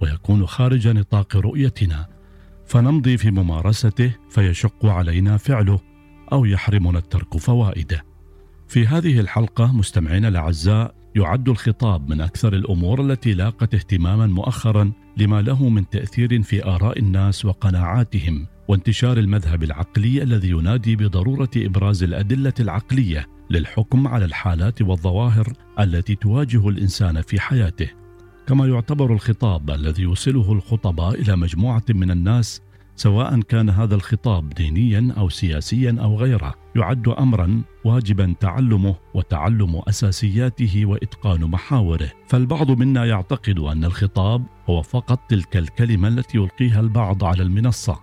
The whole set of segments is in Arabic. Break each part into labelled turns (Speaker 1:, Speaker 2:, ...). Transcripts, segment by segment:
Speaker 1: ويكون خارج نطاق رؤيتنا فنمضي في ممارسته فيشق علينا فعله أو يحرمنا الترك فوائده. في هذه الحلقة مستمعينا الأعزاء يعد الخطاب من أكثر الأمور التي لاقت اهتماما مؤخرا لما له من تأثير في آراء الناس وقناعاتهم وانتشار المذهب العقلي الذي ينادي بضرورة إبراز الأدلة العقلية للحكم على الحالات والظواهر التي تواجه الإنسان في حياته. كما يعتبر الخطاب الذي يوصله الخطباء إلى مجموعة من الناس سواء كان هذا الخطاب دينيا أو سياسيا أو غيره يعد امرا واجبا تعلمه وتعلم أساسياته وإتقان محاوره. فالبعض منا يعتقد أن الخطاب هو فقط تلك الكلمة التي يلقيها البعض على المنصة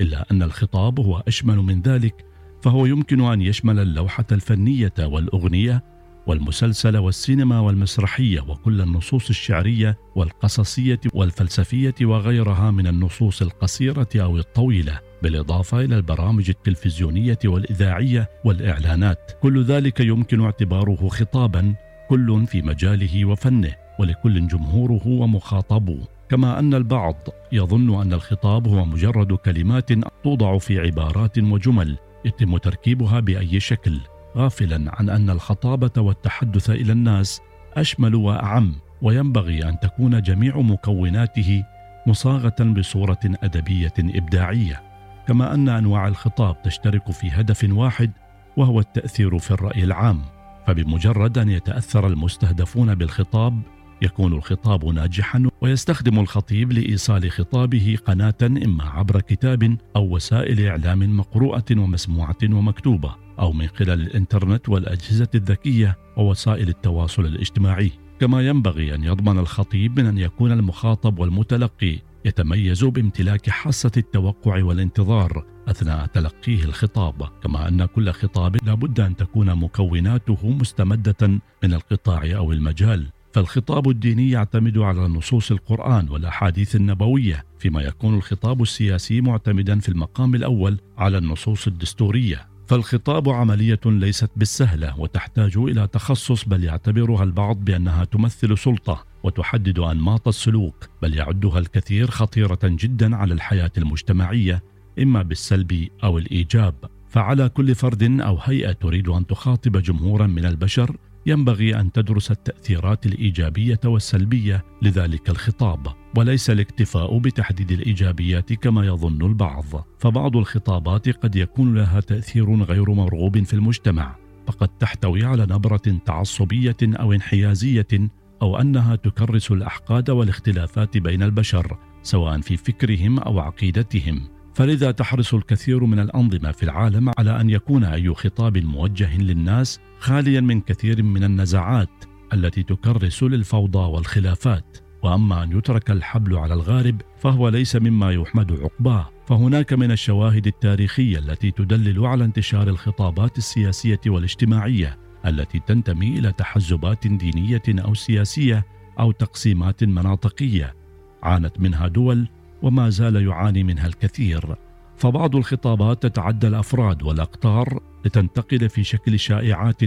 Speaker 1: إلا أن الخطاب هو أشمل من ذلك فهو يمكن أن يشمل اللوحة الفنية والأغنية والمسلسل والسينما والمسرحية وكل النصوص الشعرية والقصصية والفلسفية وغيرها من النصوص القصيرة أو الطويلة بالإضافة إلى البرامج التلفزيونية والإذاعية والإعلانات. كل ذلك يمكن اعتباره خطابا كل في مجاله وفنه ولكل جمهوره ومخاطبه. كما أن البعض يظن أن الخطاب هو مجرد كلمات توضع في عبارات وجمل يتم تركيبها بأي شكل. غافلا عن أن الخطابة والتحدث إلى الناس أشمل وأعم وينبغي أن تكون جميع مكوناته مصاغة بصورة أدبية إبداعية كما أن أنواع الخطاب تشترك في هدف واحد وهو التأثير في الرأي العام. فبمجرد أن يتأثر المستهدفون بالخطاب يكون الخطاب ناجحا ويستخدم الخطيب لإيصال خطابه قناة إما عبر كتاب أو وسائل إعلام مقروءة ومسموعة ومكتوبة. أو من خلال الإنترنت والأجهزة الذكية ووسائل التواصل الاجتماعي. كما ينبغي أن يضمن الخطيب من أن يكون المخاطب والمتلقي يتميز بامتلاك حاسة التوقع والانتظار أثناء تلقيه الخطاب. كما أن كل خطاب لابد أن تكون مكوناته مستمدة من القطاع أو المجال. فالخطاب الديني يعتمد على نصوص القرآن والأحاديث النبوية، فيما يكون الخطاب السياسي معتمدا في المقام الأول على النصوص الدستورية. فالخطاب عملية ليست بالسهلة وتحتاج إلى تخصص بل يعتبرها البعض بأنها تمثل سلطة وتحدد أنماط السلوك، بل يعدها الكثير خطيرة جدا على الحياة المجتمعية إما بالسلب أو الإيجاب. فعلى كل فرد أو هيئة تريد أن تخاطب جمهورا من البشر ينبغي أن تدرس التأثيرات الإيجابية والسلبية لذلك الخطاب وليس الاكتفاء بتحديد الإيجابيات كما يظن البعض. فبعض الخطابات قد يكون لها تأثير غير مرغوب في المجتمع فقد تحتوي على نبرة تعصبية أو انحيازية أو أنها تكرس الأحقاد والاختلافات بين البشر سواء في فكرهم أو عقيدتهم. فلذا تحرص الكثير من الأنظمة في العالم على أن يكون أي خطاب موجه للناس خاليا من كثير من النزعات التي تكرس للفوضى والخلافات. وأما أن يترك الحبل على الغارب فهو ليس مما يحمد عقباه. فهناك من الشواهد التاريخية التي تدلل على انتشار الخطابات السياسية والاجتماعية التي تنتمي إلى تحزبات دينية أو سياسية أو تقسيمات مناطقية. عانت منها دول وما زال يعاني منها الكثير. فبعض الخطابات تتعدى الأفراد والأقطار لتنتقل في شكل شائعات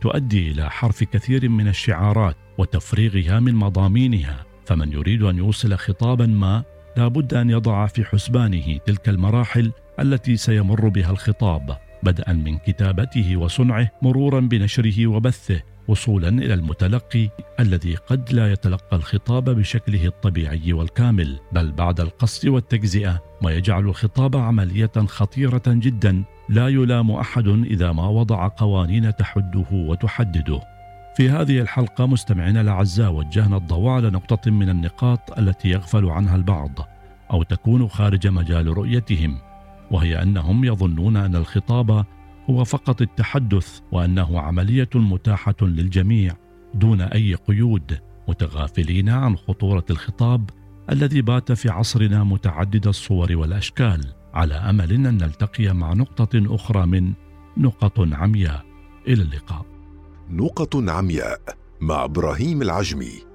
Speaker 1: تؤدي إلى حرف كثير من الشعارات وتفريغها من مضامينها. فمن يريد أن يوصل خطابا ما لا بد أن يضع في حسبانه تلك المراحل التي سيمر بها الخطاب بدءا من كتابته وصنعه مرورا بنشره وبثه. وصولا إلى المتلقي الذي قد لا يتلقى الخطاب بشكله الطبيعي والكامل بل بعد القص والتجزئة ما يجعل الخطاب عملية خطيرة جدا لا يلام أحد إذا ما وضع قوانين تحده وتحدده. في هذه الحلقة مستمعينا الأعزاء وجهنا الضوء على نقطة من النقاط التي يغفل عنها البعض أو تكون خارج مجال رؤيتهم وهي أنهم يظنون أن الخطاب هو فقط التحدث وأنه عملية متاحة للجميع دون أي قيود متغافلين عن خطورة الخطاب الذي بات في عصرنا متعدد الصور والأشكال على أمل أن نلتقي مع نقطة أخرى من نقط عمياء. إلى اللقاء.
Speaker 2: نقط عمياء مع إبراهيم العجمي.